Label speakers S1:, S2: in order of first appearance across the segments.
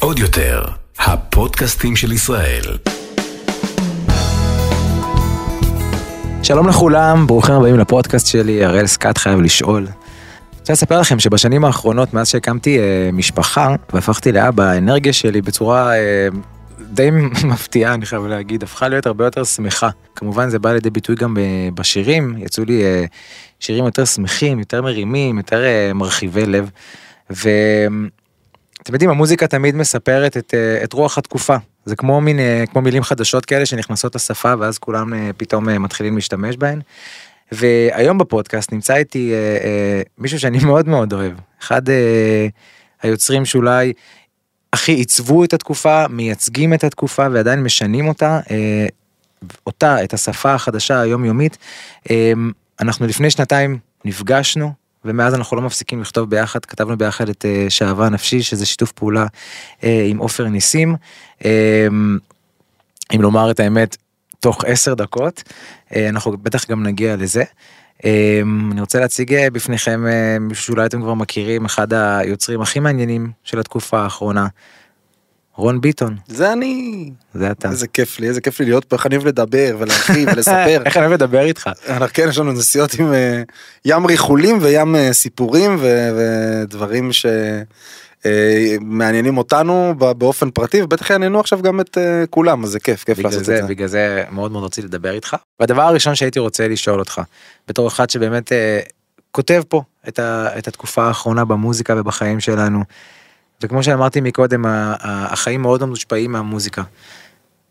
S1: עוד יותר, הפודקאסטים של ישראל.
S2: שלום לכולם, ברוכים הבאים לפודקאסט שלי, הראל סקאט חייב לשאול. רוצה לספר לכם שבשנים האחרונות, מאז שהקמתי אה, משפחה והפכתי לאבא, האנרגיה שלי בצורה אה, די מפתיעה, אני חייב להגיד, הפכה להיות הרבה יותר שמחה. כמובן זה בא לידי ביטוי גם בשירים, יצאו לי אה, שירים יותר שמחים, יותר מרימים, יותר אה, מרחיבי לב. ואתם יודעים, המוזיקה תמיד מספרת את, אה, את רוח התקופה. זה כמו מין, אה, כמו מילים חדשות כאלה שנכנסות לשפה ואז כולם אה, פתאום מתחילים להשתמש בהן. והיום בפודקאסט נמצא איתי אה, אה, מישהו שאני מאוד מאוד אוהב. אחד אה, היוצרים שאולי הכי עיצבו את התקופה, מייצגים את התקופה ועדיין משנים אותה, אה, אותה, את השפה החדשה היומיומית. אה, אנחנו לפני שנתיים נפגשנו, ומאז אנחנו לא מפסיקים לכתוב ביחד, כתבנו ביחד את אה, שעווה נפשי, שזה שיתוף פעולה אה, עם עופר ניסים. אה, אם לומר את האמת, תוך עשר דקות, אנחנו בטח גם נגיע לזה. אני רוצה להציג בפניכם מישהו שאולי אתם כבר מכירים, אחד היוצרים הכי מעניינים של התקופה האחרונה, רון ביטון,
S3: זה אני.
S2: זה אתה.
S3: איזה כיף לי, איזה כיף לי להיות פה, איך אני אוהב לדבר ולהרחיב ולספר.
S2: איך אני אוהב לדבר איתך.
S3: אנחנו כן, יש לנו נסיעות עם אה, ים ריחולים וים אה, סיפורים ודברים שמעניינים אותנו ב- באופן פרטי ובטח יעניינו עכשיו גם את אה, כולם אז זה כיף כיף לעשות את זה.
S2: בגלל זה מאוד מאוד רציתי לדבר איתך. והדבר הראשון שהייתי רוצה לשאול אותך, בתור אחד שבאמת אה, כותב פה את התקופה האחרונה במוזיקה ובחיים שלנו, וכמו שאמרתי מקודם, החיים מאוד מושפעים מהמוזיקה.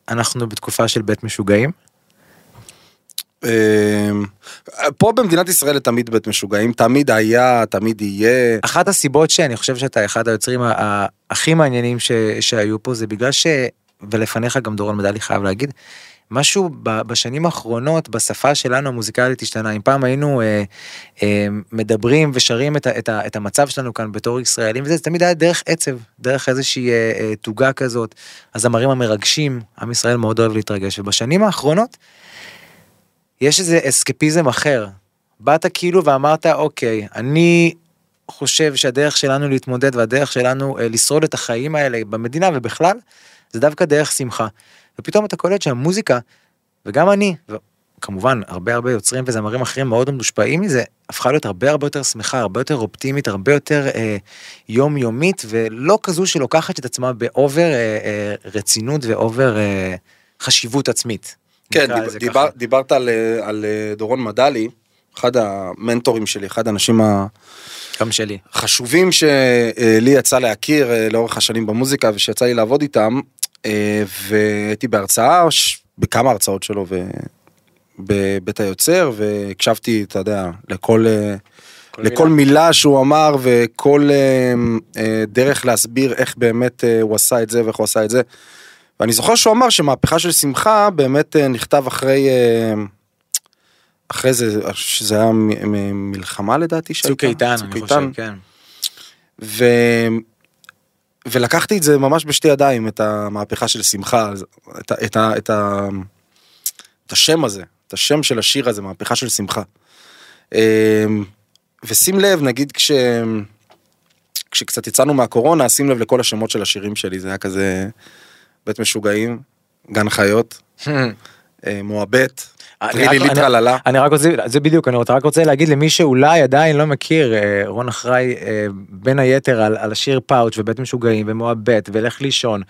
S2: אנחנו בתקופה של בית משוגעים,
S3: אה, פה במדינת ישראל תמיד בית משוגעים תמיד היה תמיד יהיה
S2: אחת הסיבות שאני חושב שאתה אחד היוצרים הכי מעניינים ש, שהיו פה זה בגלל ש... ולפניך גם דורון מדלי חייב להגיד. משהו בשנים האחרונות בשפה שלנו המוזיקלית השתנה. אם פעם היינו אה, אה, מדברים ושרים את, את, את המצב שלנו כאן בתור ישראלים וזה, זה תמיד היה דרך עצב דרך איזושהי אה, אה, תוגה כזאת. הזמרים המרגשים עם ישראל מאוד אוהב להתרגש. ובשנים האחרונות יש איזה אסקפיזם אחר. באת כאילו ואמרת אוקיי אני חושב שהדרך שלנו להתמודד והדרך שלנו אה, לשרוד את החיים האלה במדינה ובכלל זה דווקא דרך שמחה. ופתאום אתה קולט שהמוזיקה וגם אני כמובן הרבה הרבה יוצרים וזמרים אחרים מאוד מושפעים מזה הפכה להיות הרבה הרבה יותר שמחה הרבה יותר אופטימית הרבה יותר אה, יומיומית ולא כזו שלוקחת את עצמה ב over אה, אה, רצינות ואובר אה, חשיבות עצמית.
S3: כן, דיב, דיבר,
S2: ככה.
S3: דיברת על, אה, על אה, דורון מדלי, אחד המנטורים שלי, אחד האנשים
S2: גם שלי.
S3: החשובים שלי יצא להכיר אה, לאורך השנים במוזיקה ושיצא לי לעבוד איתם, אה, והייתי בהרצאה, בכמה הרצאות שלו בבית היוצר, והקשבתי, אתה יודע, לכל... אה, לכל מילה שהוא אמר וכל אה, אה, דרך להסביר איך באמת אה, הוא עשה את זה ואיך הוא עשה את זה. ואני זוכר שהוא אמר שמהפכה של שמחה באמת אה, נכתב אחרי אה, אחרי זה שזה היה מלחמה לדעתי
S2: צוק. איתן אני חושב כן.
S3: ו... ולקחתי את זה ממש בשתי ידיים את המהפכה של שמחה את, ה... את, ה... את, ה... את השם הזה את השם של השיר הזה מהפכה של שמחה. אמ, ושים לב נגיד כש... כשקצת יצאנו מהקורונה שים לב לכל השמות של השירים שלי זה היה כזה בית משוגעים גן חיות מועבט
S2: אני
S3: טרילי ליטרללה.
S2: אני רק רוצה, זה בדיוק, אני רק רוצה להגיד למי שאולי עדיין לא מכיר, אה, רון אחראי אה, בין היתר על, על השיר פאוץ' ובית משוגעים ומועבט ולך לישון,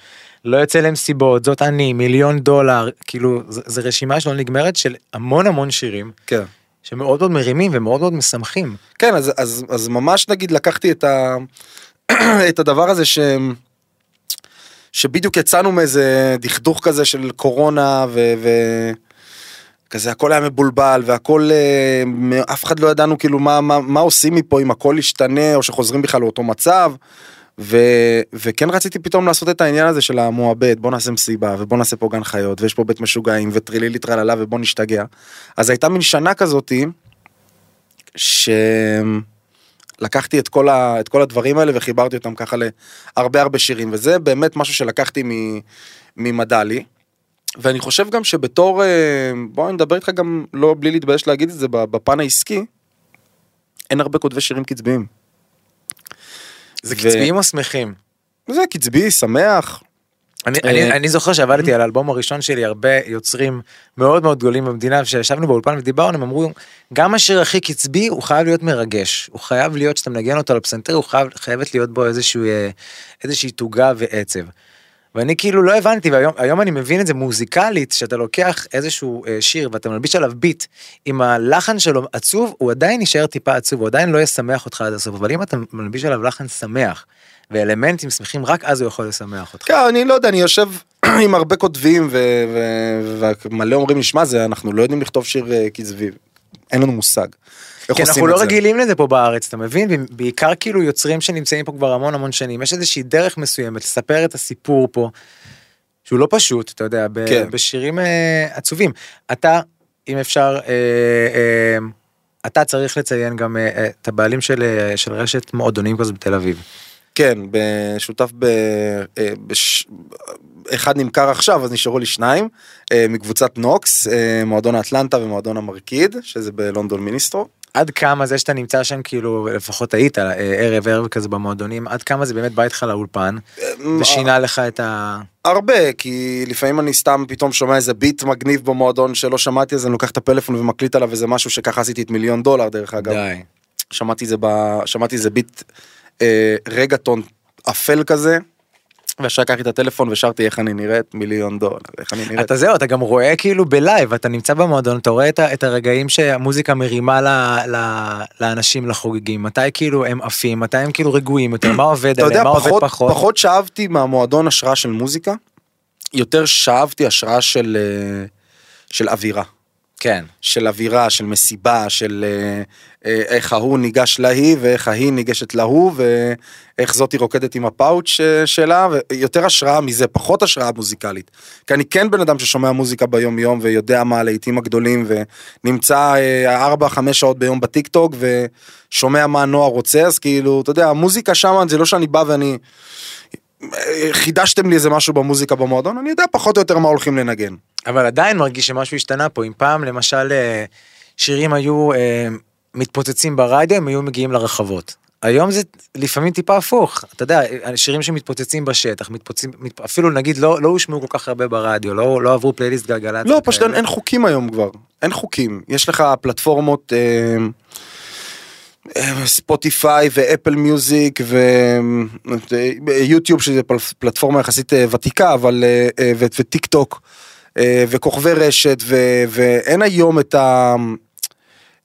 S2: לא יוצא למסיבות, זאת אני, מיליון דולר, כאילו, זו רשימה שלא נגמרת של המון המון שירים
S3: כן.
S2: שמאוד מאוד מרימים ומאוד מאוד משמחים.
S3: כן אז אז אז ממש נגיד לקחתי את ה... את הדבר הזה ש... שבדיוק יצאנו מאיזה דכדוך כזה של קורונה ו... ו... כזה הכל היה מבולבל והכל אה, אף אחד לא ידענו כאילו מה, מה, מה עושים מפה אם הכל ישתנה או שחוזרים בכלל לאותו מצב. ו, וכן רציתי פתאום לעשות את העניין הזה של המועבד בוא נעשה מסיבה ובוא נעשה פה גן חיות ויש פה בית משוגעים וטרילילי טרללה ובוא נשתגע. אז הייתה מין שנה כזאתי שלקחתי את כל, ה, את כל הדברים האלה וחיברתי אותם ככה להרבה הרבה שירים וזה באמת משהו שלקחתי מ, ממדלי. ואני חושב גם שבתור אה, בוא נדבר איתך גם לא בלי להתבייש להגיד את זה בפן העסקי. אין הרבה כותבי שירים קצביים.
S2: זה
S3: ו-
S2: קצביים או שמחים?
S3: זה קצבי, שמח.
S2: אני,
S3: אה,
S2: אני, אני זוכר שעבדתי על האלבום הראשון שלי הרבה יוצרים מאוד מאוד גדולים במדינה וכשישבנו באולפן ודיברנו הם אמרו גם השיר הכי קצבי הוא חייב להיות מרגש הוא חייב להיות שאתה מנגן אותו על הפסנתר הוא חייב חייבת להיות בו איזשהו אה, איזושהי תוגה ועצב. ואני כאילו לא הבנתי והיום היום אני מבין את זה מוזיקלית שאתה לוקח איזשהו אה, שיר ואתה מלביש עליו ביט אם הלחן שלו עצוב הוא עדיין יישאר טיפה עצוב הוא עדיין לא ישמח אותך עד הסוף אבל אם אתה מלביש עליו לחן שמח ואלמנטים שמחים רק אז הוא יכול לשמח אותך.
S3: כן, אני לא יודע, אני יושב עם הרבה כותבים ומלא אומרים לי, שמע, אנחנו לא יודעים לכתוב שיר אה, קצבי. אין לנו מושג. איך עושים
S2: אנחנו לא
S3: זה.
S2: רגילים לזה פה בארץ אתה מבין בעיקר כאילו יוצרים שנמצאים פה כבר המון המון שנים יש איזושהי דרך מסוימת לספר את הסיפור פה. שהוא לא פשוט אתה יודע ב-
S3: כן.
S2: בשירים אה, עצובים אתה אם אפשר אה, אה, אתה צריך לציין גם אה, אה, את הבעלים של אה, של רשת מועדונים כזאת בתל אביב.
S3: כן, בשותף ב... אה, בש... אחד נמכר עכשיו, אז נשארו לי שניים, אה, מקבוצת נוקס, אה, מועדון האטלנטה ומועדון המרקיד, שזה בלונדון מיניסטרו.
S2: עד כמה זה שאתה נמצא שם כאילו לפחות היית ערב ערב כזה במועדונים עד כמה זה באמת בא איתך לאולפן ושינה לך את ה...
S3: הרבה, כי לפעמים אני סתם פתאום שומע איזה ביט מגניב במועדון שלא שמעתי, אז אני לוקח את הפלאפון ומקליט עליו איזה משהו שככה עשיתי את מיליון דולר דרך אגב.
S2: די.
S3: שמעתי זה ב... שמעתי איזה ביט אה, רגטון אפל כזה. וישר לקחתי את הטלפון ושרתי איך אני נראית מיליון דולר איך אני נראית.
S2: אתה זהו אתה גם רואה כאילו בלייב אתה נמצא במועדון אתה רואה את, את הרגעים שהמוזיקה מרימה ל, ל, לאנשים לחוגגים מתי כאילו הם עפים מתי הם כאילו רגועים יותר מה עובד עליהם מה עובד
S3: פחות
S2: פחות.
S3: פחות שאבתי מהמועדון השראה של מוזיקה. יותר שאבתי השראה של אה, של אווירה.
S2: כן.
S3: של אווירה, של מסיבה, של אה, אה, איך ההוא ניגש להיא ואיך ההיא ניגשת להוא ואיך זאתי רוקדת עם הפאוץ' אה, שלה, ויותר השראה מזה, פחות השראה מוזיקלית. כי אני כן בן אדם ששומע מוזיקה ביום יום ויודע מה הלהיטים הגדולים ונמצא אה, ארבע, חמש שעות ביום בטיק טוק ושומע מה הנוער רוצה, אז כאילו, אתה יודע, המוזיקה שם זה לא שאני בא ואני... חידשתם לי איזה משהו במוזיקה במועדון, אני יודע פחות או יותר מה הולכים לנגן.
S2: אבל עדיין מרגיש שמשהו השתנה פה אם פעם למשל אה, שירים היו אה, מתפוצצים ברדיו הם היו מגיעים לרחבות. היום זה לפעמים טיפה הפוך אתה יודע שירים שמתפוצצים בשטח מתפוצצים מת, אפילו נגיד לא לא הושמעו כל כך הרבה ברדיו לא לא עברו פלייליסט גלגלצ.
S3: לא, פשוט אין. אין חוקים היום כבר, אין חוקים. יש לך פלטפורמות אה, ספוטיפיי ואפל מיוזיק ויוטיוב שזה פל- פלטפורמה יחסית אה, ותיקה, אבל אה, אה, וטיק טוק אה, וכוכבי רשת ו- ואין היום את ה...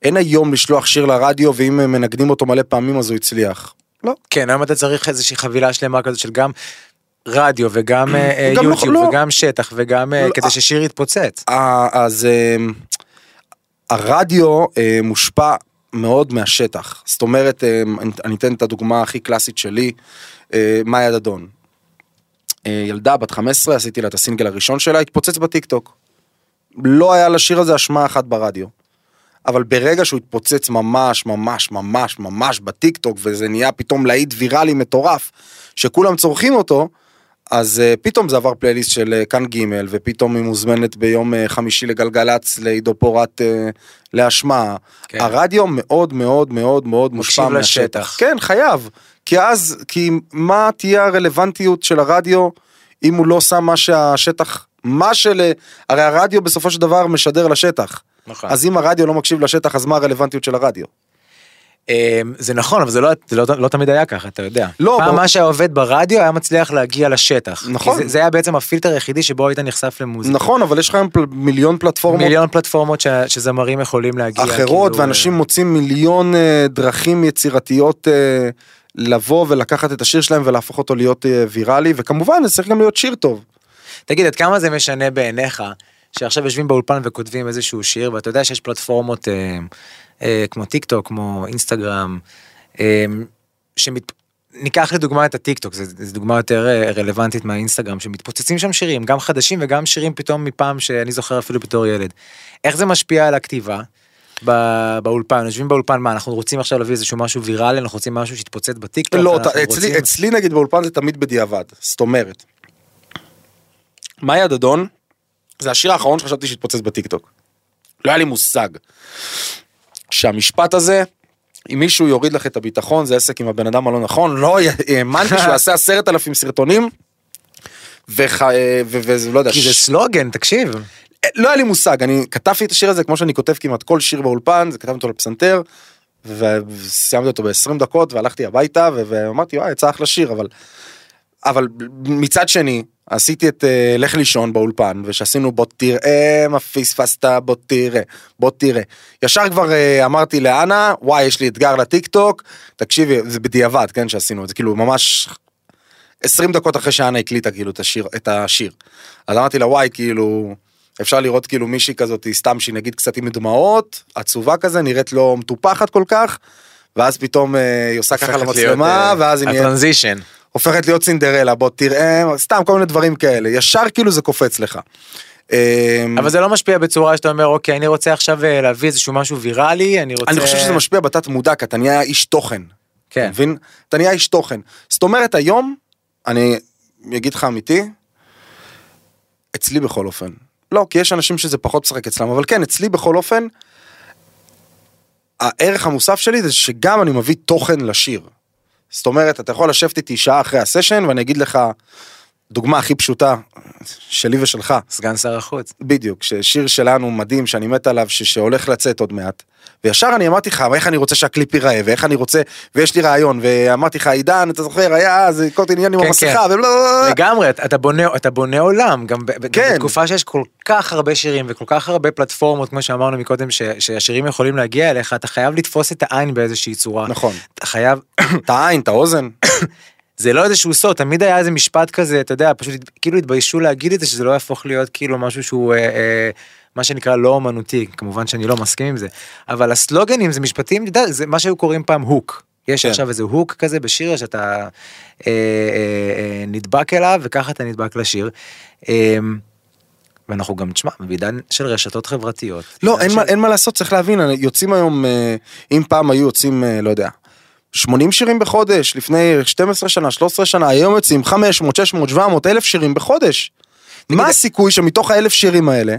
S3: אין היום לשלוח שיר לרדיו ואם מנגנים אותו מלא פעמים אז הוא הצליח. לא.
S2: כן היום אתה צריך איזושהי חבילה שלמה כזאת של גם רדיו וגם אה, אה,
S3: גם לא-
S2: יוטיוב
S3: לא.
S2: וגם שטח וגם אה,
S3: לא,
S2: כדי
S3: אה.
S2: ששיר יתפוצץ.
S3: אז אה, הרדיו אה, מושפע מאוד מהשטח. זאת אומרת, אה, אני- אתן את הדוגמה הכי קלאסית שלי, אה, מאיה דדון. אה, ילדה בת 15, עשיתי לה את הסינגל הראשון שלה, התפוצץ בטיק טוק. לא היה לשיר הזה השמעה אחת ברדיו. אבל ברגע שהוא התפוצץ ממש ממש ממש ממש בטיק טוק וזה נהיה פתאום להיט ויראלי מטורף שכולם צורכים אותו אז uh, פתאום זה עבר פלייליסט של uh, כאן ג' ופתאום היא מוזמנת ביום uh, חמישי לגלגלצ לעידו פורט uh, להשמעה.
S2: כן.
S3: הרדיו מאוד מאוד מאוד מאוד מושפע
S2: מקשיב
S3: מהשטח.
S2: לשטח.
S3: כן חייב. כי אז כי מה תהיה הרלוונטיות של הרדיו אם הוא לא שם מה שהשטח מה של הרי הרדיו בסופו של דבר משדר לשטח.
S2: נכון.
S3: אז אם הרדיו לא מקשיב לשטח אז מה הרלוונטיות של הרדיו?
S2: אה, זה נכון אבל זה לא זה לא, לא תמיד היה ככה אתה יודע.
S3: לא,
S2: פעם
S3: בוא-
S2: מה שעובד ברדיו היה מצליח להגיע לשטח.
S3: נכון.
S2: זה, זה היה בעצם הפילטר היחידי שבו היית נחשף למוזיקה.
S3: נכון אבל יש לך היום פל- מיליון פלטפורמות
S2: מיליון פלטפורמות ש, שזמרים יכולים להגיע.
S3: אחרות
S2: כאילו,
S3: ואנשים
S2: אה,
S3: מוצאים מיליון אה, דרכים יצירתיות אה, לבוא ולקחת את השיר שלהם ולהפוך אותו להיות אה, ויראלי וכמובן זה צריך גם להיות שיר טוב.
S2: תגיד עד כמה זה משנה בעיניך שעכשיו יושבים באולפן וכותבים איזשהו שיר ואתה יודע שיש פלטפורמות אה, כמו טיק טוק כמו אינסטגרם. אה, שמת... ניקח לדוגמה את הטיק טוק זו דוגמה יותר אה, רלוונטית מהאינסטגרם שמתפוצצים שם שירים גם חדשים וגם שירים פתאום מפעם שאני זוכר אפילו בתור ילד. איך זה משפיע על הכתיבה? ב- באולפן יושבים באולפן מה אנחנו רוצים עכשיו להביא איזשהו משהו ויראלי אנחנו רוצים משהו שיתפוצץ בטיק טוק.
S3: לא, אצלי,
S2: רוצים-
S3: אצלי נגיד באולפן זה תמיד בדיעבד, זאת אומרת. מאיה דדון, זה השיר האחרון שחשבתי שהתפוצץ בטיקטוק. לא היה לי מושג. שהמשפט הזה אם מישהו יוריד לך את הביטחון זה עסק עם הבן אדם הלא נכון לא האמנתי שהוא יעשה עשרת אלפים סרטונים. וח... ו... ולא יודע.
S2: כי זה סלוגן, תקשיב.
S3: לא היה לי מושג אני כתבתי את השיר הזה כמו שאני כותב כמעט כל שיר באולפן זה כתבתי אותו לפסנתר. וסיימתי אותו ב-20 דקות והלכתי הביתה ואמרתי וואי יצא אחלה שיר אבל אבל מצד שני עשיתי את uh, לך לישון באולפן ושעשינו בוא תראה מה פספסת בוא תראה בוא תראה. ישר כבר uh, אמרתי לאנה וואי יש לי אתגר לטיק טוק תקשיבי זה בדיעבד כן שעשינו את זה כאילו ממש 20 דקות אחרי שאנה הקליטה כאילו את השיר את השיר. אז אמרתי לה וואי כאילו אפשר לראות כאילו מישהי כזאת סתם שהיא נגיד קצת עם דמעות עצובה כזה נראית לא מטופחת כל כך. ואז פתאום אה, היא עושה ככה למצלמה
S2: להיות,
S3: ואז היא נהיית
S2: הטרנזישן.
S3: הופכת להיות סינדרלה בוא תראה סתם כל מיני דברים כאלה ישר כאילו זה קופץ לך. אמ,
S2: אבל זה לא משפיע בצורה שאתה אומר אוקיי אני רוצה עכשיו אה, להביא איזשהו משהו ויראלי אני רוצה
S3: אני חושב שזה משפיע בתת מודע כי אתה נהיה איש תוכן.
S2: כן.
S3: אתה מבין? אתה נהיה איש תוכן. זאת אומרת היום אני אגיד לך אמיתי. אצלי בכל אופן. לא כי יש אנשים שזה פחות משחק אצלם אבל כן אצלי בכל אופן. הערך המוסף שלי זה שגם אני מביא תוכן לשיר. זאת אומרת אתה יכול לשבת איתי שעה אחרי הסשן ואני אגיד לך דוגמה הכי פשוטה שלי ושלך
S2: סגן שר החוץ.
S3: בדיוק ששיר שלנו מדהים שאני מת עליו ש- שהולך לצאת עוד מעט. וישר אני אמרתי לך איך אני רוצה שהקליפ ייראה ואיך אני רוצה ויש לי רעיון ואמרתי לך עידן אתה זוכר היה אז כל עניין עם
S2: כן,
S3: המסכה
S2: כן.
S3: ולא
S2: לגמרי אתה- בונה אתה בונה עולם גם
S3: כן.
S2: בתקופה שיש כל כך הרבה שירים וכל כך הרבה פלטפורמות כמו שאמרנו מקודם ש- שהשירים יכולים להגיע אליך אתה חייב לתפוס את העין באיזושהי צורה
S3: נכון
S2: אתה חייב
S3: את העין את האוזן
S2: זה לא איזשהו סוד תמיד היה איזה משפט כזה אתה יודע פשוט כאילו התביישו להגיד את זה שזה לא יהפוך להיות כאילו משהו שהוא אה, אה, מה שנקרא לא אומנותי כמובן שאני לא מסכים עם זה אבל הסלוגנים זה משפטים אתה יודע, זה מה שהיו קוראים פעם הוק. יש
S3: כן.
S2: עכשיו איזה הוק כזה בשיר שאתה אה, אה, אה, נדבק אליו וככה אתה נדבק לשיר. אה, ואנחנו גם תשמע בעידן של רשתות חברתיות.
S3: לא אין
S2: של-
S3: מה אין מה לעשות צריך להבין יוצאים היום אה, אם פעם היו יוצאים אה, לא יודע. 80 שירים בחודש לפני 12 שנה 13 שנה היום יוצאים 500 600 700 אלף שירים בחודש. מה הסיכוי שמתוך האלף שירים האלה.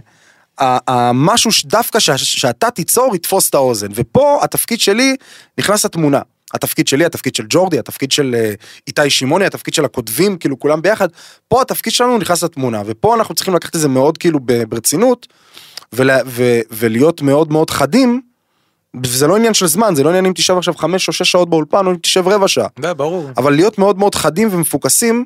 S3: משהו שדווקא ש- שאתה תיצור יתפוס את האוזן ופה התפקיד שלי נכנס לתמונה. התפקיד שלי התפקיד של ג'ורדי התפקיד של אה, איתי שמעוני התפקיד של הכותבים כאילו כולם ביחד פה התפקיד שלנו נכנס לתמונה ופה אנחנו צריכים לקחת את זה מאוד כאילו ברצינות ולה, ו, ולהיות מאוד מאוד חדים. זה לא עניין של זמן זה לא עניין אם תשב עכשיו חמש או שש שעות באולפן או אם תשב רבע שעה
S2: לא, ברור.
S3: אבל להיות מאוד מאוד חדים ומפוקסים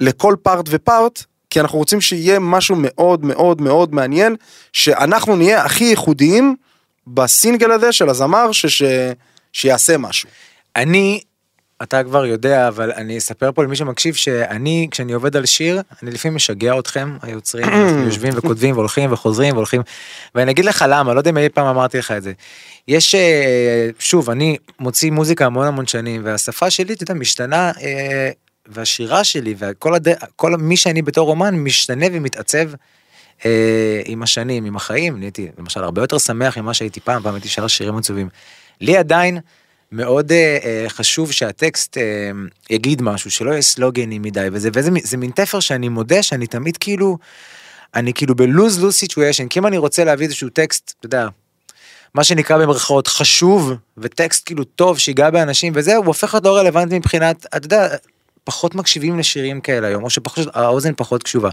S3: לכל פארט ופארט כי אנחנו רוצים שיהיה משהו מאוד מאוד מאוד מעניין שאנחנו נהיה הכי ייחודיים בסינגל הזה של הזמר ש, ש, שיעשה משהו.
S2: אני, אתה כבר יודע, אבל אני אספר פה למי שמקשיב שאני, כשאני עובד על שיר, אני לפעמים משגע אתכם, היוצרים, יושבים וכותבים והולכים וחוזרים והולכים, ואני אגיד לך למה, לא יודע אם אי פעם אמרתי לך את זה. יש, אה, שוב, אני מוציא מוזיקה המון המון שנים, והשפה שלי, אתה יודע, משתנה, אה, והשירה שלי, וכל הד... כל מי שאני בתור אומן משתנה ומתעצב. אה, עם השנים, עם החיים, נהייתי למשל הרבה יותר שמח ממה שהייתי פעם, פעם הייתי שר שירים עצובים. לי עדיין מאוד חשוב שהטקסט יגיד משהו, שלא יהיה סלוגני מדי, וזה, וזה מין תפר שאני מודה שאני תמיד כאילו, אני כאילו ב lose lose situation, כי אם אני רוצה להביא איזשהו טקסט, אתה יודע, מה שנקרא במרכאות חשוב, וטקסט כאילו טוב שיגע באנשים וזה, הוא הופך להיות לא רלוונטי מבחינת, אתה יודע, פחות מקשיבים לשירים כאלה היום, או שפחות, האוזן פחות קשובה.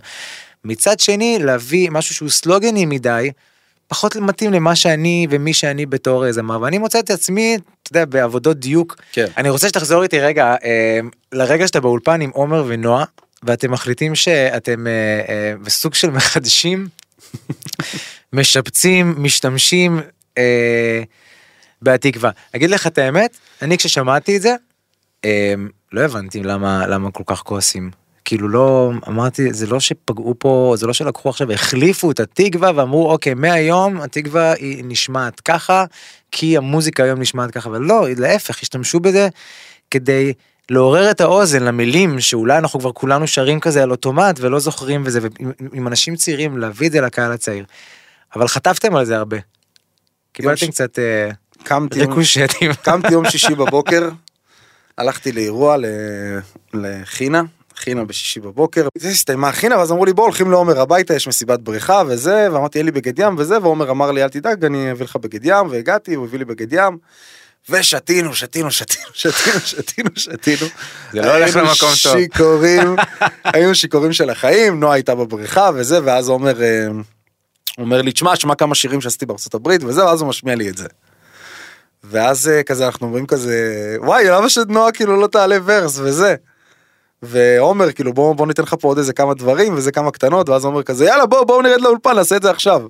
S2: מצד שני, להביא משהו שהוא סלוגני מדי, פחות מתאים למה שאני ומי שאני בתור אה, זמר, ואני מוצא את עצמי, אתה יודע, בעבודות דיוק.
S3: כן.
S2: אני רוצה שתחזור איתי רגע, אה, לרגע שאתה באולפן עם עומר ונועה, ואתם מחליטים שאתם אה, אה, בסוג של מחדשים, משפצים, משתמשים אה, בהתקווה. אגיד לך את האמת, אני כששמעתי את זה, אה, לא הבנתי למה, למה כל כך כועסים. כאילו לא אמרתי זה לא שפגעו פה זה לא שלקחו עכשיו החליפו את התקווה ואמרו אוקיי מהיום התקווה היא נשמעת ככה כי המוזיקה היום נשמעת ככה אבל לא להפך השתמשו בזה כדי לעורר את האוזן למילים שאולי אנחנו כבר כולנו שרים כזה על אוטומט ולא זוכרים וזה ועם עם אנשים צעירים להביא את זה לקהל הצעיר. אבל חטפתם על זה הרבה. קיבלתם קצת אה,
S3: קמתי יום-
S2: ריקושטים.
S3: קמתי יום שישי בבוקר, הלכתי לאירוע לחינה, חינה בשישי בבוקר, זה הסתיימה חינה ואז אמרו לי בוא הולכים לעומר הביתה יש מסיבת בריכה וזה ואמרתי אין לי בגד ים וזה ועומר אמר לי אל תדאג אני אביא לך בגד ים והגעתי הוא הביא לי בגד ים. ושתינו, שתינו, שתינו, שתינו, שתינו, שתינו.
S2: זה לא הולך
S3: היינו
S2: למקום טוב.
S3: שיכורים, היינו שיכורים של החיים, נועה הייתה בבריכה וזה, ואז אומר, אה, הוא אומר לי, תשמע, שמע כמה שירים שעשיתי בארצות הברית וזה, ואז הוא משמיע לי את זה. ואז אה, כזה אנחנו אומרים כזה, וואי, למה שנועה כאילו לא תעלה ורס וזה. ועומר כאילו בוא בוא ניתן לך פה עוד איזה כמה דברים וזה כמה קטנות ואז עומר כזה יאללה בוא בואו נרד לאולפן נעשה את זה עכשיו.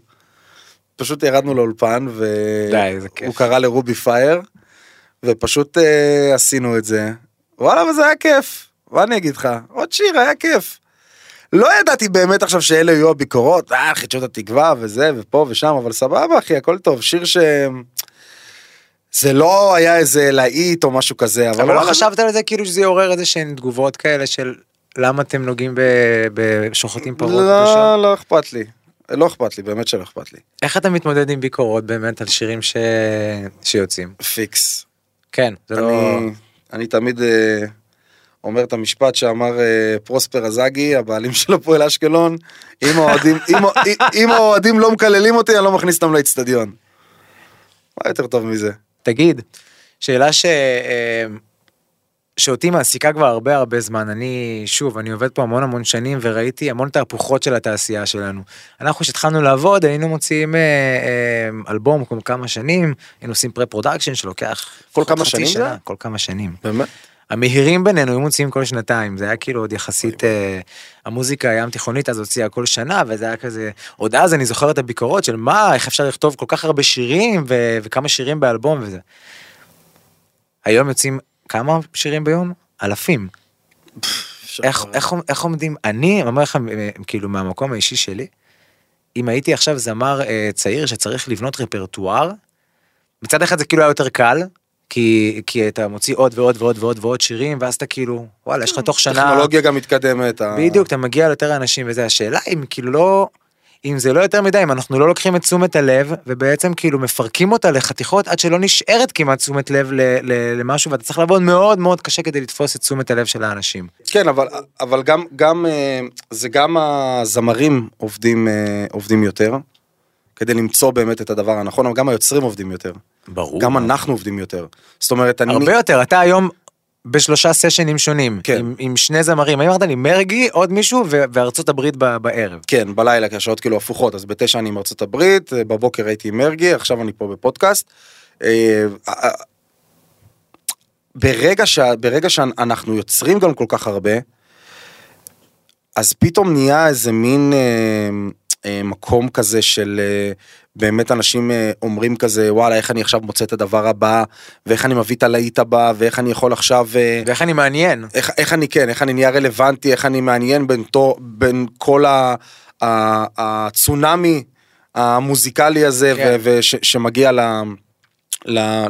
S3: פשוט ירדנו לאולפן. והוא קרא לרובי פייר ופשוט אה, עשינו את זה. וואלה וזה היה כיף. מה אני אגיד לך עוד שיר היה כיף. לא ידעתי באמת עכשיו שאלה יהיו הביקורות אה חידשות התקווה וזה ופה ושם אבל סבבה אחי הכל טוב שיר ש... זה לא היה איזה להיט או משהו כזה אבל,
S2: אבל לא חשבת על זה כאילו שזה יעורר איזה שהן תגובות כאלה של למה אתם נוגעים בשוחטים פרות?
S3: לא, לא אכפת לי. לא אכפת לי, באמת שלא אכפת לי.
S2: איך אתה מתמודד עם ביקורות באמת על שירים ש... שיוצאים?
S3: פיקס.
S2: כן, זה לא...
S3: אני, אני תמיד אה, אומר את המשפט שאמר אה, פרוספר אזגי, הבעלים של הפועל אשקלון, אם האוהדים, לא מקללים אותי, אני לא מכניס אותם לאצטדיון. מה יותר טוב מזה?
S2: תגיד, שאלה ש... אה, שאותי מעסיקה כבר הרבה הרבה זמן, אני, שוב, אני עובד פה המון המון שנים וראיתי המון תהפוכות של התעשייה שלנו. אנחנו כשהתחלנו לעבוד היינו מוציאים אה, אה, אלבום כל כמה שנים, היינו עושים pre-production שלוקח
S3: כל כמה שנים זה
S2: שנה,
S3: היה?
S2: כל כמה שנים.
S3: באמת?
S2: המהירים בינינו היו מוציאים כל שנתיים, זה היה כאילו עוד יחסית, אה, המוזיקה הים תיכונית אז הוציאה כל שנה, וזה היה כזה, עוד אז אני זוכר את הביקורות של מה, איך אפשר לכתוב כל כך הרבה שירים, ו- וכמה שירים באלבום וזה. היום יוצאים כמה שירים ביום? אלפים. איך, איך, איך עומדים, אני אומר לך, אה, כאילו מהמקום האישי שלי, אם הייתי עכשיו זמר אה, צעיר שצריך לבנות רפרטואר, מצד אחד זה כאילו היה יותר קל, כי, כי אתה מוציא עוד ועוד ועוד ועוד ועוד שירים, ואז אתה כאילו, וואלה, יש לך תוך שנה...
S3: טכנולוגיה גם מתקדמת.
S2: בדיוק, אתה מגיע ליותר אנשים וזה השאלה אם כאילו לא, אם זה לא יותר מדי, אם אנחנו לא לוקחים את תשומת הלב ובעצם כאילו מפרקים אותה לחתיכות עד שלא נשארת כמעט תשומת לב ל, ל, למשהו ואתה צריך לעבוד מאוד מאוד קשה כדי לתפוס את תשומת הלב של האנשים.
S3: כן, אבל, אבל גם, גם, אה, זה גם הזמרים עובדים, אה, עובדים יותר, כדי למצוא באמת את הדבר הנכון, אבל גם היוצרים עובדים יותר.
S2: ברור.
S3: גם אנחנו עובדים יותר. זאת אומרת, אני...
S2: הרבה יותר, אתה היום בשלושה סשנים שונים,
S3: כן.
S2: עם, עם שני זמרים, האם אמרת לי מרגי, עוד מישהו וארצות הברית ב- בערב.
S3: כן, בלילה, כי השעות כאילו הפוכות, אז בתשע אני עם ארצות הברית, אה, בבוקר הייתי עם מרגי, עכשיו אני פה בפודקאסט. אה, אה, ברגע, ש... ברגע שאנחנו יוצרים גם כל כך הרבה, אז פתאום נהיה איזה מין אה, אה, מקום כזה של אה, באמת אנשים אה, אומרים כזה וואלה איך אני עכשיו מוצא את הדבר הבא ואיך אני מביא את הלהיט הבא ואיך אני יכול עכשיו אה,
S2: ואיך אני מעניין.
S3: איך, איך אני כן, איך אני נהיה רלוונטי, איך אני מעניין בין, תו, בין כל הצונאמי המוזיקלי הזה
S2: כן.
S3: ו, וש, שמגיע ל, ל,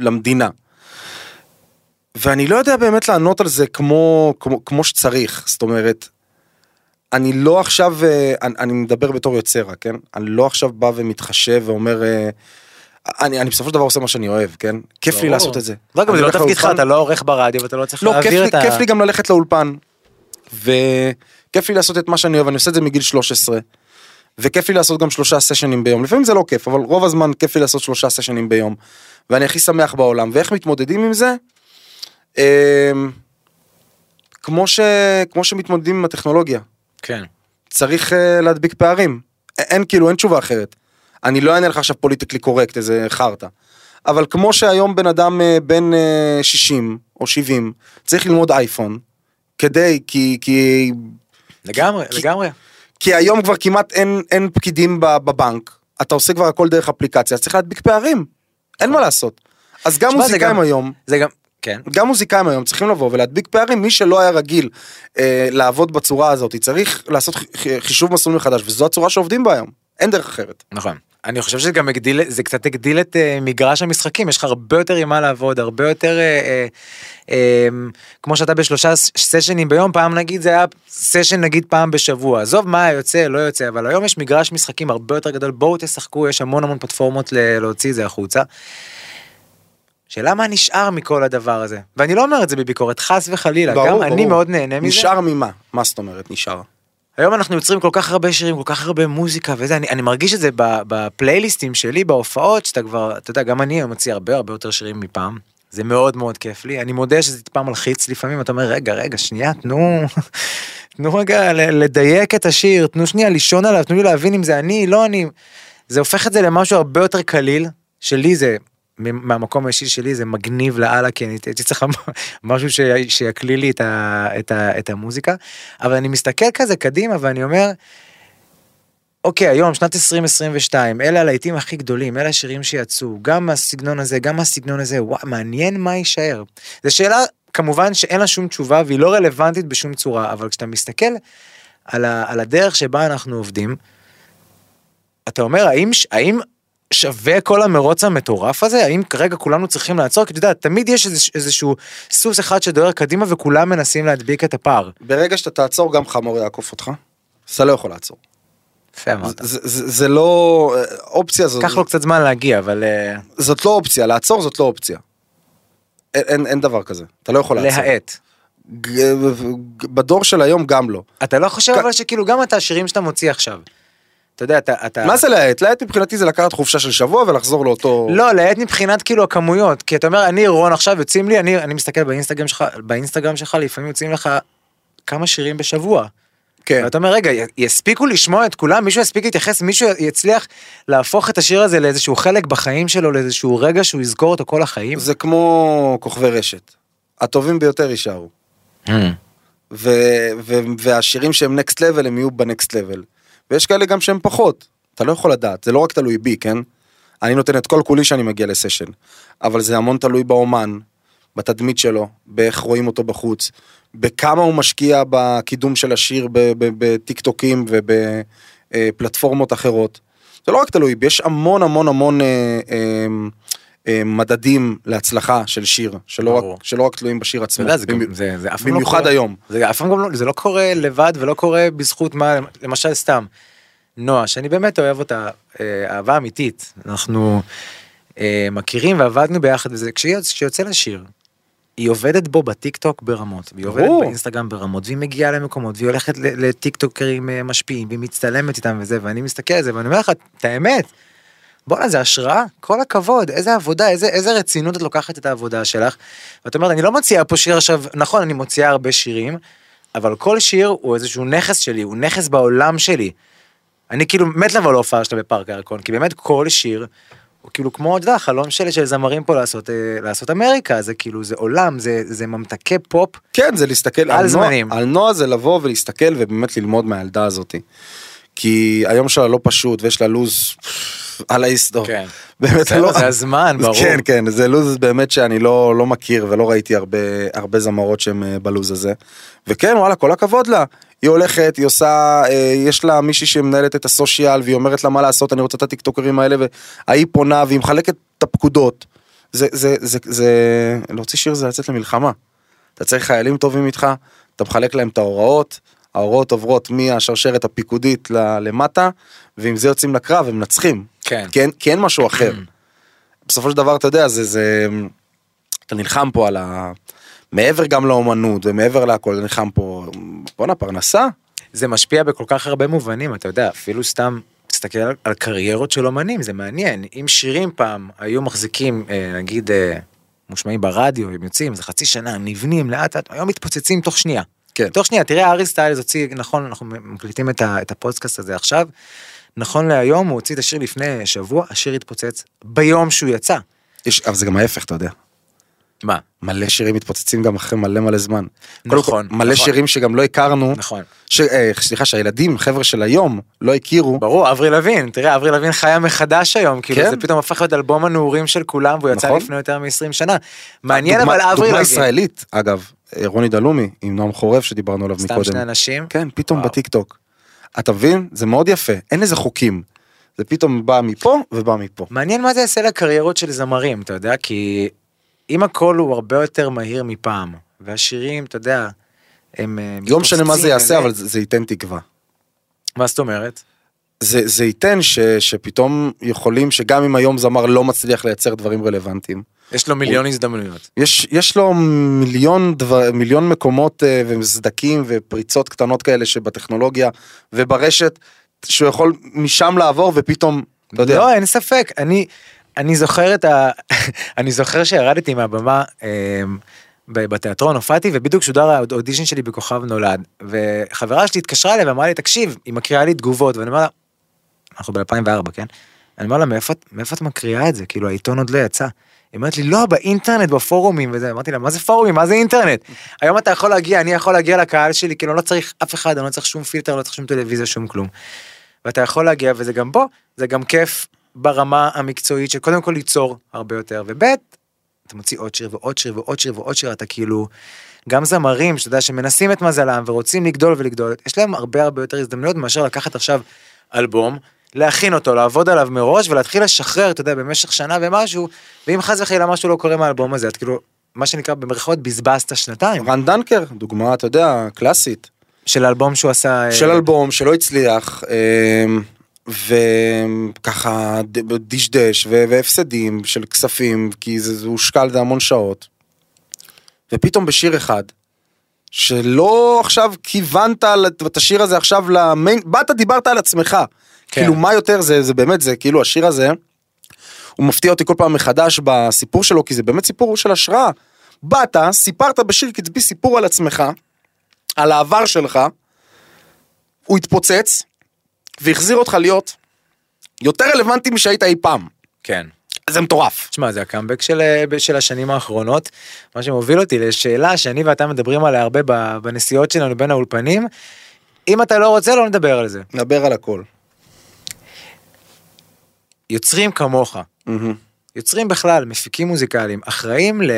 S3: למדינה. ואני לא יודע באמת לענות על זה כמו, כמו, כמו שצריך, זאת אומרת, אני לא עכשיו, אה, אני, אני מדבר בתור יוצר, כן? אני לא עכשיו בא ומתחשב ואומר, אה, אני, אני בסופו של דבר עושה מה שאני אוהב, כן? כיף לי. לעשות את זה.
S2: לא, גם
S3: אני
S2: זה לא תפקידך, אתה לא עורך ברדיו ואתה לא צריך
S3: לא,
S2: להעביר את ה...
S3: כיף לי גם ללכת לאולפן. וכיף לי לעשות את מה שאני אוהב, אני עושה את זה מגיל 13. וכיף לי לעשות גם שלושה סשנים ביום. לפעמים זה לא כיף, אבל רוב הזמן כיף לי לעשות שלושה סשנים ביום. ואני הכי שמח בעולם. ואיך מתמודדים עם זה? אמ, כמו, ש... כמו שמתמודדים עם הטכנולוגיה.
S2: כן.
S3: צריך uh, להדביק פערים. אין כאילו, אין תשובה אחרת. אני לא אענה לך עכשיו פוליטיקלי קורקט, איזה חרטא. אבל כמו שהיום בן אדם uh, בן uh, 60 או 70 צריך ללמוד אייפון, כדי, כי, כי,
S2: לגמרי,
S3: כי-
S2: לגמרי.
S3: כי היום כבר כמעט אין, אין פקידים בבנק, אתה עושה כבר הכל דרך אפליקציה, אז צריך להדביק פערים. אין מה לעשות. אז גם מוזיקאים היום,
S2: זה גם, כן.
S3: גם מוזיקאים היום צריכים לבוא ולהדביק פערים, מי שלא היה רגיל אה, לעבוד בצורה הזאת, צריך לעשות חישוב מסלול מחדש, וזו הצורה שעובדים בה היום, אין דרך אחרת.
S2: נכון. אני חושב שזה גם הגדיל, זה קצת הגדיל את uh, מגרש המשחקים, יש לך הרבה יותר עם מה לעבוד, הרבה יותר, uh, uh, um, כמו שאתה בשלושה סשנים ביום, פעם נגיד זה היה סשן נגיד פעם בשבוע, עזוב מה יוצא, לא יוצא, אבל היום יש מגרש משחקים הרבה יותר גדול, בואו תשחקו, יש המון המון פלטפורמות להוציא את זה החוצה. שאלה מה נשאר מכל הדבר הזה, ואני לא אומר את זה בביקורת, חס וחלילה, גם
S3: ברור,
S2: אני
S3: ברור.
S2: מאוד נהנה מזה.
S3: נשאר ממה? מה זאת אומרת נשאר?
S2: היום אנחנו יוצרים כל כך הרבה שירים, כל כך הרבה מוזיקה וזה, אני, אני מרגיש את זה בפלייליסטים שלי, בהופעות, שאתה כבר, אתה יודע, גם אני מוציא הרבה הרבה יותר שירים מפעם. זה מאוד מאוד כיף לי, אני מודה שזה טיפה מלחיץ לפעמים, אתה אומר, רגע, רגע, שנייה, תנו, תנו רגע לדייק את השיר, תנו שנייה לישון עליו, תנו לי להבין אם זה אני, לא אני. זה הופך את זה למשהו הרבה יותר קליל, שלי זה, מהמקום האישי שלי זה מגניב לאללה, כי אני הייתי צריך משהו ש- שיקליל לי את, ה, את, ה, את המוזיקה, אבל אני מסתכל כזה קדימה ואני אומר, אוקיי, היום, שנת 2022, אלה הלהיטים הכי גדולים, אלה השירים שיצאו, גם מהסגנון הזה, גם מהסגנון הזה, וואי, מעניין מה יישאר. זו שאלה, כמובן שאין לה שום תשובה והיא לא רלוונטית בשום צורה, אבל כשאתה מסתכל על, ה, על הדרך שבה אנחנו עובדים, אתה אומר, האם, האם שווה כל המרוץ המטורף הזה? האם כרגע כולנו צריכים לעצור? כי אתה יודע, תמיד יש איזשהו סוס אחד שדוהר קדימה וכולם מנסים להדביק את הפער.
S3: ברגע שאתה תעצור גם חמור יעקוף אותך. אתה לא יכול לעצור.
S2: יפה אמרת.
S3: זה, זה, זה לא אופציה זאת,
S2: לקח לו קצת זמן להגיע, אבל אה,
S3: זאת לא אופציה לעצור זאת לא אופציה. אין, אין, אין דבר כזה אתה לא יכול לעצור.
S2: להאט.
S3: בדור של היום גם לא.
S2: אתה לא חושב
S3: כ-
S2: אבל שכאילו גם את השירים שאתה מוציא עכשיו. אתה יודע, אתה... אתה...
S3: מה זה להאט? להאט מבחינתי זה לקחת חופשה של שבוע ולחזור לאותו...
S2: לא, להאט מבחינת כאילו הכמויות, כי אתה אומר, אני רון עכשיו יוצאים לי, אני, אני מסתכל באינסטגרם שלך, באינסטגרם שלך לפעמים יוצאים לך כמה שירים בשבוע.
S3: כן.
S2: ואתה אומר, רגע, יספיקו לשמוע את כולם, מישהו יספיק להתייחס, מישהו יצליח להפוך את השיר הזה לאיזשהו חלק בחיים שלו, לאיזשהו רגע שהוא יזכור אותו כל החיים.
S3: זה כמו כוכבי רשת. הטובים ביותר יישארו. ו- ו- והשירים שהם נקסט לבל הם יהיו בנקסט לבל. ויש כאלה גם שהם פחות. אתה לא יכול לדעת, זה לא רק תלוי בי, כן? אני נותן את כל כולי שאני מגיע לסשן. אבל זה המון תלוי באומן, בתדמית שלו, באיך רואים אותו בחוץ, בכמה הוא משקיע בקידום של השיר בטיק טוקים ובפלטפורמות אחרות. זה לא רק תלוי בי, יש המון המון המון אה, אה, מדדים להצלחה של שיר, שלא
S2: ברור.
S3: רק, שלא רק תלויים בשיר
S2: אתה
S3: עצמו.
S2: יודע, זה,
S3: במי-
S2: זה, זה אף פעם לא
S3: במיוחד
S2: קורה-
S3: היום.
S2: זה אף פעם גם לא, זה לא קורה לבד ולא קורה בזכות מה, למשל סתם, נועה, שאני באמת אוהב אותה, אה, אהבה אמיתית, אנחנו אה, מכירים ועבדנו ביחד כשהיא- כשיוצא לשיר, היא עובדת בו בטיק טוק ברמות, והיא עובדת. באינסטגרם ברמות, והיא מגיעה למקומות, והיא הולכת לטיק טוקרים אה, משפיעים, והיא מצטלמת איתם וזה, ואני מסתכל על זה ואני אומר לך, את האמת, בואנה זה השראה, כל הכבוד, איזה עבודה, איזה, איזה רצינות את לוקחת את העבודה שלך. ואת אומרת, אני לא מוציאה פה שיר עכשיו, נכון, אני מוציאה הרבה שירים, אבל כל שיר הוא איזשהו נכס שלי, הוא נכס בעולם שלי. אני כאילו מת לבוא להופעה שלה בפארק הירקון, כי באמת כל שיר, הוא כאילו כמו, אתה יודע, חלום שלי של זמרים פה לעשות, אה, לעשות אמריקה, זה כאילו, זה עולם, זה, זה ממתקי פופ.
S3: כן, זה להסתכל
S2: על
S3: על
S2: זמנים.
S3: על נועה זה לבוא ולהסתכל ובאמת ללמוד מהילדה הזאתי. כי היום שלה לא פשוט ויש לה לוז על ההיסטור.
S2: כן.
S3: באמת
S2: בסדר,
S3: לא...
S2: זה הזמן, ברור.
S3: כן, כן, זה לוז באמת שאני לא, לא מכיר ולא ראיתי הרבה, הרבה זמרות שהן אה, בלוז הזה. וכן, וואלה, כל הכבוד לה. היא הולכת, היא עושה, אה, יש לה מישהי שמנהלת את הסושיאל והיא אומרת לה מה לעשות, אני רוצה את הטיקטוקרים האלה, וההיא פונה והיא מחלקת את הפקודות. זה, זה, זה, זה, להוציא שיר זה לצאת למלחמה. אתה צריך חיילים טובים איתך, אתה מחלק להם את ההוראות, ההוראות עוברות מהשרשרת הפיקודית ל- למטה, ועם זה יוצאים לקרב, הם מנצחים.
S2: כן.
S3: כי אין, כי אין משהו אחר. בסופו של דבר, אתה יודע, זה, זה, אתה נלחם פה על ה... מעבר גם לאומנות ומעבר להכל, אתה נלחם פה, בואנה, פרנסה?
S2: זה משפיע בכל כך הרבה מובנים, אתה יודע, אפילו סתם, תסתכל על, על קריירות של אומנים, זה מעניין. אם שירים פעם היו מחזיקים, אה, נגיד, אה, מושמעים ברדיו, הם יוצאים, זה חצי שנה, הם נבנים לאט לאט, היום מתפוצצים תוך שנייה.
S3: כן.
S2: תוך שנייה, תראה, ארי סטיילס הוציא, נכון, אנחנו מקליטים את, ה, את הפודקאסט הזה עכשיו, נכון להיום הוא הוציא את השיר לפני שבוע, השיר התפוצץ ביום שהוא יצא.
S3: יש, אבל זה גם ההפך, אתה יודע.
S2: מה?
S3: מלא שירים מתפוצצים גם אחרי מלא מלא זמן.
S2: נכון,
S3: כל, מלא
S2: נכון.
S3: שירים שגם לא הכרנו,
S2: נכון.
S3: ש, אה, סליחה, שהילדים, חבר'ה של היום, לא הכירו.
S2: ברור, אברי לוין, תראה, אברי לוין חיה מחדש היום, כאילו
S3: כן.
S2: זה פתאום הפך להיות אלבום הנעורים של כולם, והוא יצא
S3: נכון.
S2: לפני יותר מ-20 שנה. מעניין
S3: דוגמה-
S2: אבל אברי
S3: דוגמה
S2: לוין.
S3: ישראלית, אגב, רוני דלומי, עם נועם חורב שדיברנו עליו
S2: סתם
S3: מקודם.
S2: שני אנשים.
S3: כן, פתאום
S2: וואו.
S3: בטיק טוק. אתה מבין? זה מאוד יפה, אין לזה חוקים. זה פתאום בא מפה ובא מפה.
S2: מעניין מה זה יעשה לקריירות של זמרים, אתה יודע, כי אם הכל הוא הרבה יותר מהיר מפעם, והשירים, אתה יודע, הם אה,
S3: לא משנה מה זה יעשה, אבל זה זה ייתן תקווה.
S2: מה זאת אומרת?
S3: זה, זה ייתן ש, שפתאום יכולים, שגם אם היום זמר לא מצליח לייצר דברים רלוונטיים,
S2: יש לו מיליון הזדמנויות.
S3: יש, יש לו מיליון, דבר, מיליון מקומות אה, וסדקים ופריצות קטנות כאלה שבטכנולוגיה וברשת, שהוא יכול משם לעבור ופתאום, אתה יודע,
S2: לא, אין ספק. אני, אני זוכר את ה... אני זוכר שירדתי מהבמה ב- בתיאטרון, הופעתי, ובדיוק שודר האודישן שלי בכוכב נולד. וחברה שלי התקשרה אליי ואמרה לי, תקשיב, היא מקריאה לי תגובות, ואני אומר לה, אנחנו ב-2004, כן? אני אומר לה, מאיפה, מאיפה את מקריאה את זה? כאילו, העיתון עוד לא יצא. היא אומרת לי, לא, באינטרנט, בפורומים וזה. אמרתי לה, מה זה פורומים? מה זה אינטרנט? היום אתה יכול להגיע, אני יכול להגיע לקהל שלי, כאילו, לא צריך אף אחד, אני לא צריך שום פילטר, לא צריך שום טלוויזיה, שום כלום. ואתה יכול להגיע, וזה גם בו, זה גם כיף ברמה המקצועית של קודם כל ליצור הרבה יותר, וב' אתה מוציא עוד שיר ועוד שיר ועוד שיר ועוד שיר, אתה כאילו, גם זמרים, שאתה יודע, שמנסים את מזלם ורוצים לגדול ולגדול, יש להם הרבה הרבה יותר הזדמנויות מאשר לקחת עכשיו אלבום, להכין אותו, לעבוד עליו מראש ולהתחיל לשחרר, אתה יודע, במשך שנה ומשהו, ואם חס וחלילה משהו לא קורה מהאלבום הזה, את כאילו, מה שנקרא במרכאות בזבזת שנתיים
S3: רן דנקר, דוגמה, אתה יודע, קלאסית.
S2: של האלבום שהוא עשה.
S3: של
S2: אה,
S3: אלבום שלא הצליח, אמ, וככה דשדש והפסדים של כספים, כי זה הושקע על זה המון שעות. ופתאום בשיר אחד, שלא עכשיו כיוונת את השיר הזה עכשיו למיין, באת דיברת על עצמך.
S2: כן.
S3: כאילו מה יותר זה, זה באמת זה, כאילו השיר הזה, הוא מפתיע אותי כל פעם מחדש בסיפור שלו, כי זה באמת סיפור של השראה. באת, סיפרת בשיר קצבי סיפור על עצמך, על העבר שלך, הוא התפוצץ, והחזיר אותך להיות יותר רלוונטי משהיית אי פעם.
S2: כן.
S3: זה מטורף.
S2: תשמע, זה הקאמבק של, אה, של השנים האחרונות, מה שמוביל אותי לשאלה שאני ואתה מדברים עליה הרבה בנסיעות שלנו בין האולפנים. אם אתה לא רוצה, לא נדבר על זה.
S3: נדבר על הכל.
S2: יוצרים כמוך,
S3: מהמם.
S2: יוצרים בכלל, מפיקים מוזיקליים, אחראים ל...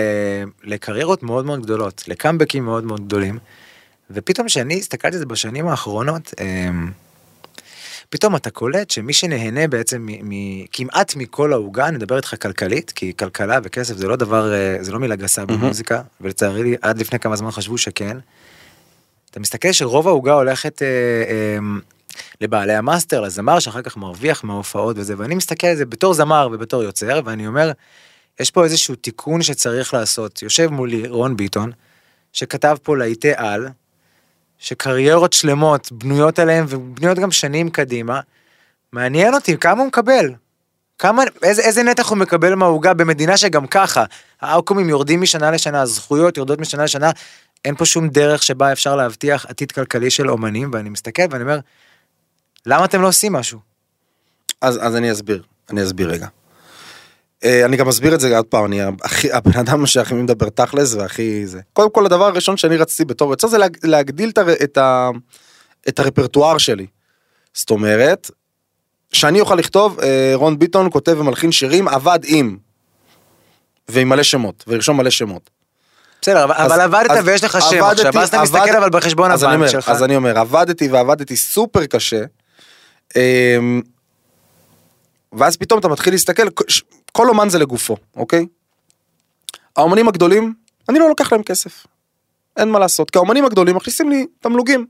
S2: לקריירות מאוד מאוד גדולות, לקאמבקים מאוד מאוד גדולים. ופתאום כשאני הסתכלתי על זה בשנים האחרונות, אמ, פתאום אתה קולט שמי שנהנה בעצם כמעט מכל העוגה, אני מדבר איתך כלכלית, כי כלכלה וכסף זה לא דבר, אה, זה לא מילה גסה במוזיקה, ולצערי עד לפני כמה זמן חשבו שכן. אתה מסתכל שרוב העוגה הולכת אה, אה, לבעלי המאסטר, לזמר שאחר כך מרוויח מההופעות וזה, ואני מסתכל על זה בתור זמר ובתור יוצר, ואני אומר, יש פה איזשהו תיקון שצריך לעשות. יושב מולי רון ביטון, שכתב פה להיטי על, שקריירות שלמות בנויות עליהם ובנויות גם שנים קדימה. מעניין אותי כמה הוא מקבל. כמה, איזה, איזה נתח הוא מקבל מהעוגה במדינה שגם ככה, האוקומים יורדים משנה לשנה, הזכויות יורדות משנה לשנה, אין פה שום דרך שבה אפשר להבטיח עתיד כלכלי של אומנים, ואני מסתכל ואני אומר, למה אתם לא עושים משהו?
S3: אז, אז אני אסביר, אני אסביר רגע. אה, אני גם אסביר את זה עוד פעם, אני הכי, הבן אדם שהכי מדבר תכלס והכי זה. קודם כל הדבר הראשון שאני רציתי בתור יוצר זה להג, להגדיל את, הר- את, ה, את הרפרטואר שלי. זאת אומרת, שאני אוכל לכתוב, אה, רון ביטון כותב ומלחין שירים, עבד עם. ועם מלא שמות, ולרשום מלא שמות.
S2: בסדר, אבל,
S3: אז-
S2: אבל עבדת
S3: אז
S2: ויש לך שם
S3: עבדתי-
S2: עכשיו, אז אתה מסתכל אבל בחשבון הבנק
S3: אומר,
S2: שלך.
S3: אז אני אומר, עבדתי ועבדתי סופר קשה. אמ, ואז פתאום אתה מתחיל להסתכל, כל אומן זה לגופו, אוקיי? האומנים הגדולים, אני לא לוקח להם כסף. אין מה לעשות, כי האומנים הגדולים מכניסים לי תמלוגים.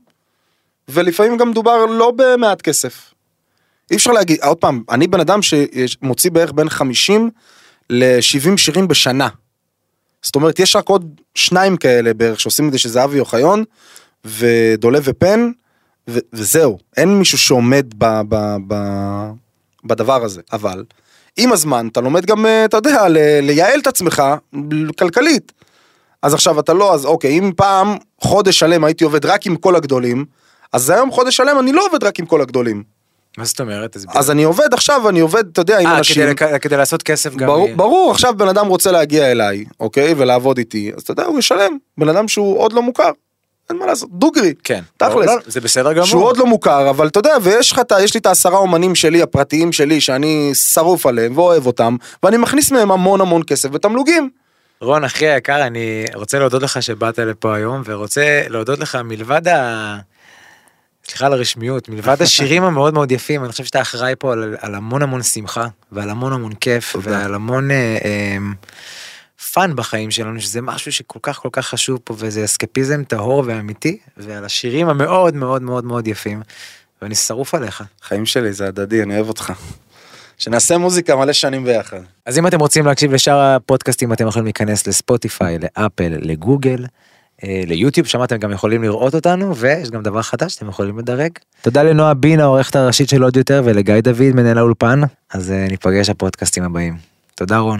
S3: ולפעמים גם מדובר לא במעט כסף. אי אפשר להגיד, עוד פעם, אני בן אדם שמוציא בערך בין 50 ל-70 שירים בשנה. זאת אומרת, יש רק עוד שניים כאלה בערך שעושים את זה, שזה אבי אוחיון, ודולב ופן, ו- וזהו. אין מישהו שעומד ב- ב- ב- בדבר הזה. אבל, עם הזמן אתה לומד גם, אה, אתה יודע, לייעל את עצמך כלכלית. אז עכשיו אתה לא, אז אוקיי, אם פעם חודש שלם הייתי עובד רק עם כל הגדולים, אז היום חודש שלם אני לא עובד רק עם כל הגדולים.
S2: מה זאת אומרת?
S3: אז אני עובד עכשיו, אני עובד, אתה יודע, עם
S2: אה,
S3: אנשים.
S2: כדי, לק- כדי לעשות כסף גם.
S3: ברור,
S2: יהיה.
S3: ברור, עכשיו בן אדם רוצה להגיע אליי, אוקיי, ולעבוד איתי, אז אתה יודע, הוא ישלם. בן אדם שהוא עוד לא מוכר, אין מה לעשות, דוגרי.
S2: כן.
S3: תכלס.
S2: לא, זה בסדר גמור.
S3: שהוא עוד לא מוכר, אבל אתה יודע, ויש לך, יש לי את העשרה אומנים שלי, הפרטיים שלי, שאני שרוף עליהם ואוהב אותם, ואני מכניס מהם המון המון כסף ותמלוגים.
S2: רון, אחי היקר, אני רוצה להודות לך שבאת לפה היום, ורוצה להודות לך מלבד ה... סליחה על הרשמיות, מלבד השירים המאוד מאוד יפים, אני חושב שאתה אחראי פה על, על המון המון שמחה, ועל המון המון כיף,
S3: תודה.
S2: ועל המון אה, אה, fun בחיים שלנו, שזה משהו שכל כך כל כך חשוב פה, וזה אסקפיזם טהור ואמיתי, ועל השירים המאוד מאוד מאוד מאוד יפים, ואני שרוף עליך.
S3: חיים שלי, זה הדדי, אני אוהב אותך. שנעשה מוזיקה מלא שנים ביחד.
S2: אז אם אתם רוצים להקשיב לשאר הפודקאסטים אתם יכולים להיכנס לספוטיפיי, לאפל, לגוגל, אה, ליוטיוב, שם אתם גם יכולים לראות אותנו, ויש גם דבר חדש, אתם יכולים לדרג. תודה לנועה בין, העורכת הראשית של עוד יותר, ולגיא דוד, מנהל האולפן, אז אה, ניפגש הפודקאסטים הבאים. תודה רון.